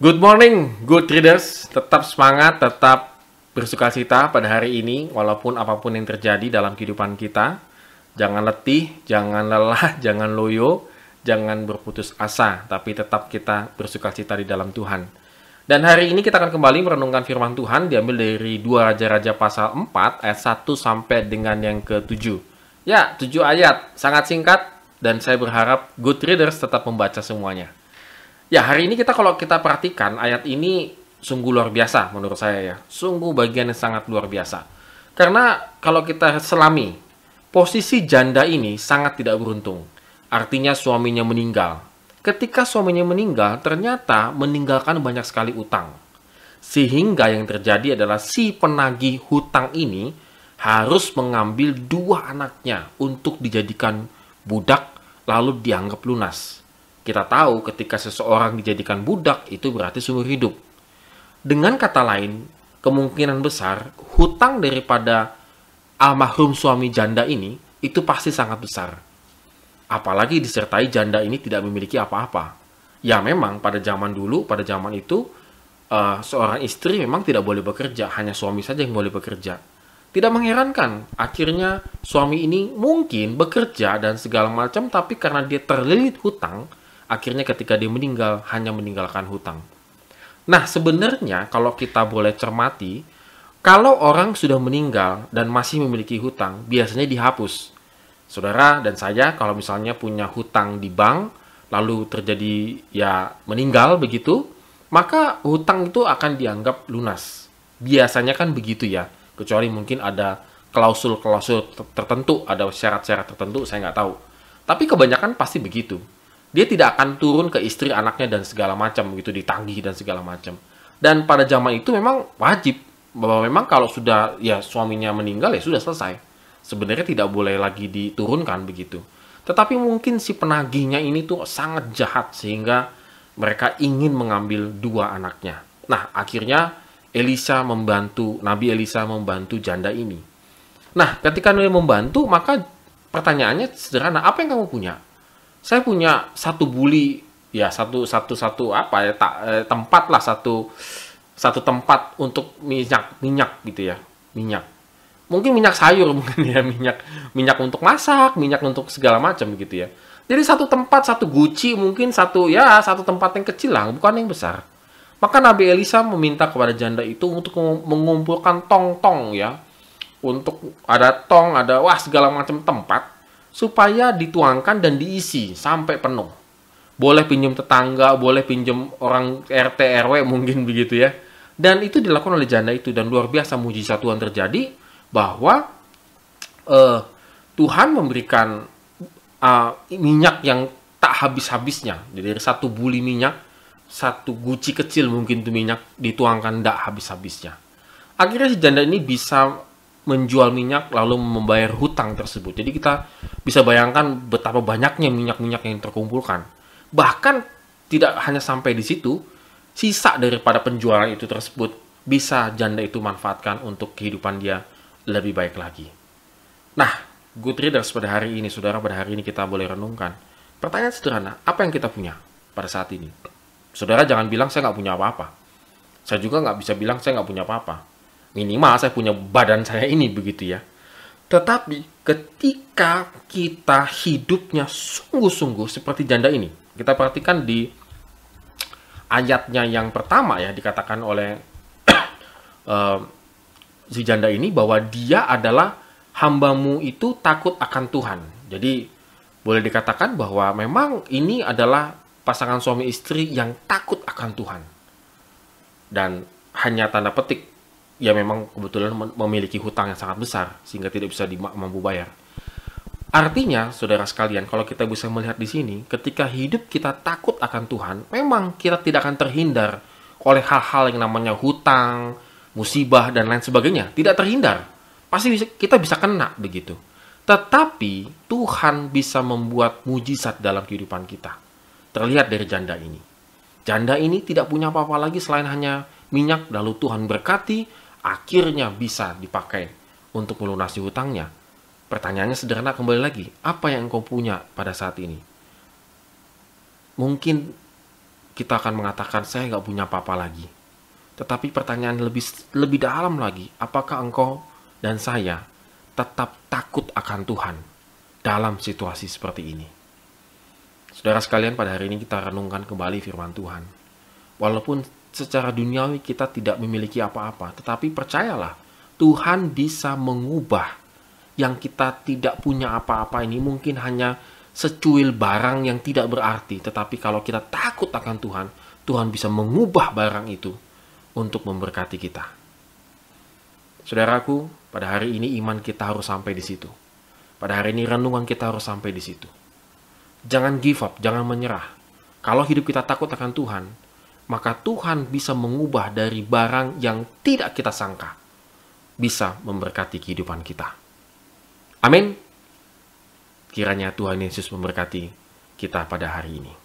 Good morning, good readers. Tetap semangat, tetap bersuka cita pada hari ini, walaupun apa pun yang terjadi dalam kehidupan kita. Jangan letih, jangan lelah, jangan loyo, jangan berputus asa, tapi tetap kita bersuka cita di dalam Tuhan. Dan hari ini kita akan kembali merenungkan firman Tuhan diambil dari 2 Raja-Raja pasal 4 ayat 1 sampai dengan yang ke-7. Ya, 7 ayat, sangat singkat dan saya berharap good readers tetap membaca semuanya. Ya, hari ini kita kalau kita perhatikan ayat ini sungguh luar biasa menurut saya ya. Sungguh bagian yang sangat luar biasa. Karena kalau kita selami, posisi janda ini sangat tidak beruntung. Artinya suaminya meninggal. Ketika suaminya meninggal, ternyata meninggalkan banyak sekali utang. Sehingga yang terjadi adalah si penagih hutang ini harus mengambil dua anaknya untuk dijadikan budak lalu dianggap lunas. Kita tahu ketika seseorang dijadikan budak itu berarti seumur hidup. Dengan kata lain, kemungkinan besar hutang daripada almarhum suami janda ini itu pasti sangat besar apalagi disertai janda ini tidak memiliki apa-apa. Ya memang pada zaman dulu, pada zaman itu uh, seorang istri memang tidak boleh bekerja, hanya suami saja yang boleh bekerja. Tidak mengherankan, akhirnya suami ini mungkin bekerja dan segala macam, tapi karena dia terlilit hutang, akhirnya ketika dia meninggal hanya meninggalkan hutang. Nah sebenarnya kalau kita boleh cermati, kalau orang sudah meninggal dan masih memiliki hutang, biasanya dihapus saudara dan saya kalau misalnya punya hutang di bank lalu terjadi ya meninggal begitu, maka hutang itu akan dianggap lunas. Biasanya kan begitu ya, kecuali mungkin ada klausul-klausul tertentu, ada syarat-syarat tertentu, saya nggak tahu. Tapi kebanyakan pasti begitu. Dia tidak akan turun ke istri anaknya dan segala macam begitu ditagih dan segala macam. Dan pada zaman itu memang wajib bahwa memang kalau sudah ya suaminya meninggal ya sudah selesai sebenarnya tidak boleh lagi diturunkan begitu. Tetapi mungkin si penagihnya ini tuh sangat jahat sehingga mereka ingin mengambil dua anaknya. Nah, akhirnya Elisa membantu, Nabi Elisa membantu janda ini. Nah, ketika dia membantu, maka pertanyaannya sederhana, apa yang kamu punya? Saya punya satu buli, ya satu satu satu apa ya tak, eh, tempat lah satu satu tempat untuk minyak minyak gitu ya minyak. Mungkin minyak sayur mungkin ya minyak minyak untuk masak minyak untuk segala macam gitu ya. Jadi satu tempat satu guci mungkin satu ya satu tempat yang kecil lah bukan yang besar. Maka Nabi Elisa meminta kepada janda itu untuk mengumpulkan tong-tong ya. Untuk ada tong ada wah segala macam tempat supaya dituangkan dan diisi sampai penuh boleh pinjam tetangga boleh pinjam orang RT RW mungkin begitu ya dan itu dilakukan oleh janda itu dan luar biasa mujizat Tuhan terjadi bahwa uh, Tuhan memberikan uh, minyak yang tak habis-habisnya. Jadi dari satu buli minyak, satu guci kecil mungkin itu minyak dituangkan tak habis-habisnya. Akhirnya si janda ini bisa menjual minyak lalu membayar hutang tersebut. Jadi kita bisa bayangkan betapa banyaknya minyak-minyak yang terkumpulkan. Bahkan tidak hanya sampai di situ, sisa daripada penjualan itu tersebut bisa janda itu manfaatkan untuk kehidupan dia lebih baik lagi. Nah, good readers pada hari ini, saudara, pada hari ini kita boleh renungkan. Pertanyaan sederhana, apa yang kita punya pada saat ini? Saudara jangan bilang saya nggak punya apa-apa. Saya juga nggak bisa bilang saya nggak punya apa-apa. Minimal saya punya badan saya ini begitu ya. Tetapi ketika kita hidupnya sungguh-sungguh seperti janda ini, kita perhatikan di ayatnya yang pertama ya dikatakan oleh uh, si janda ini bahwa dia adalah hambamu itu takut akan Tuhan. Jadi boleh dikatakan bahwa memang ini adalah pasangan suami istri yang takut akan Tuhan. Dan hanya tanda petik, ya memang kebetulan memiliki hutang yang sangat besar sehingga tidak bisa mampu bayar. Artinya, saudara sekalian, kalau kita bisa melihat di sini, ketika hidup kita takut akan Tuhan, memang kita tidak akan terhindar oleh hal-hal yang namanya hutang, musibah dan lain sebagainya. Tidak terhindar. Pasti bisa, kita bisa kena begitu. Tetapi Tuhan bisa membuat mujizat dalam kehidupan kita. Terlihat dari janda ini. Janda ini tidak punya apa-apa lagi selain hanya minyak lalu Tuhan berkati akhirnya bisa dipakai untuk melunasi hutangnya pertanyaannya sederhana kembali lagi apa yang engkau punya pada saat ini mungkin kita akan mengatakan saya nggak punya apa-apa lagi. Tetapi pertanyaan lebih lebih dalam lagi, apakah engkau dan saya tetap takut akan Tuhan dalam situasi seperti ini? Saudara sekalian, pada hari ini kita renungkan kembali firman Tuhan. Walaupun secara duniawi kita tidak memiliki apa-apa, tetapi percayalah, Tuhan bisa mengubah yang kita tidak punya apa-apa ini mungkin hanya secuil barang yang tidak berarti, tetapi kalau kita takut akan Tuhan, Tuhan bisa mengubah barang itu untuk memberkati kita. Saudaraku, pada hari ini iman kita harus sampai di situ. Pada hari ini renungan kita harus sampai di situ. Jangan give up, jangan menyerah. Kalau hidup kita takut akan Tuhan, maka Tuhan bisa mengubah dari barang yang tidak kita sangka, bisa memberkati kehidupan kita. Amin. Kiranya Tuhan Yesus memberkati kita pada hari ini.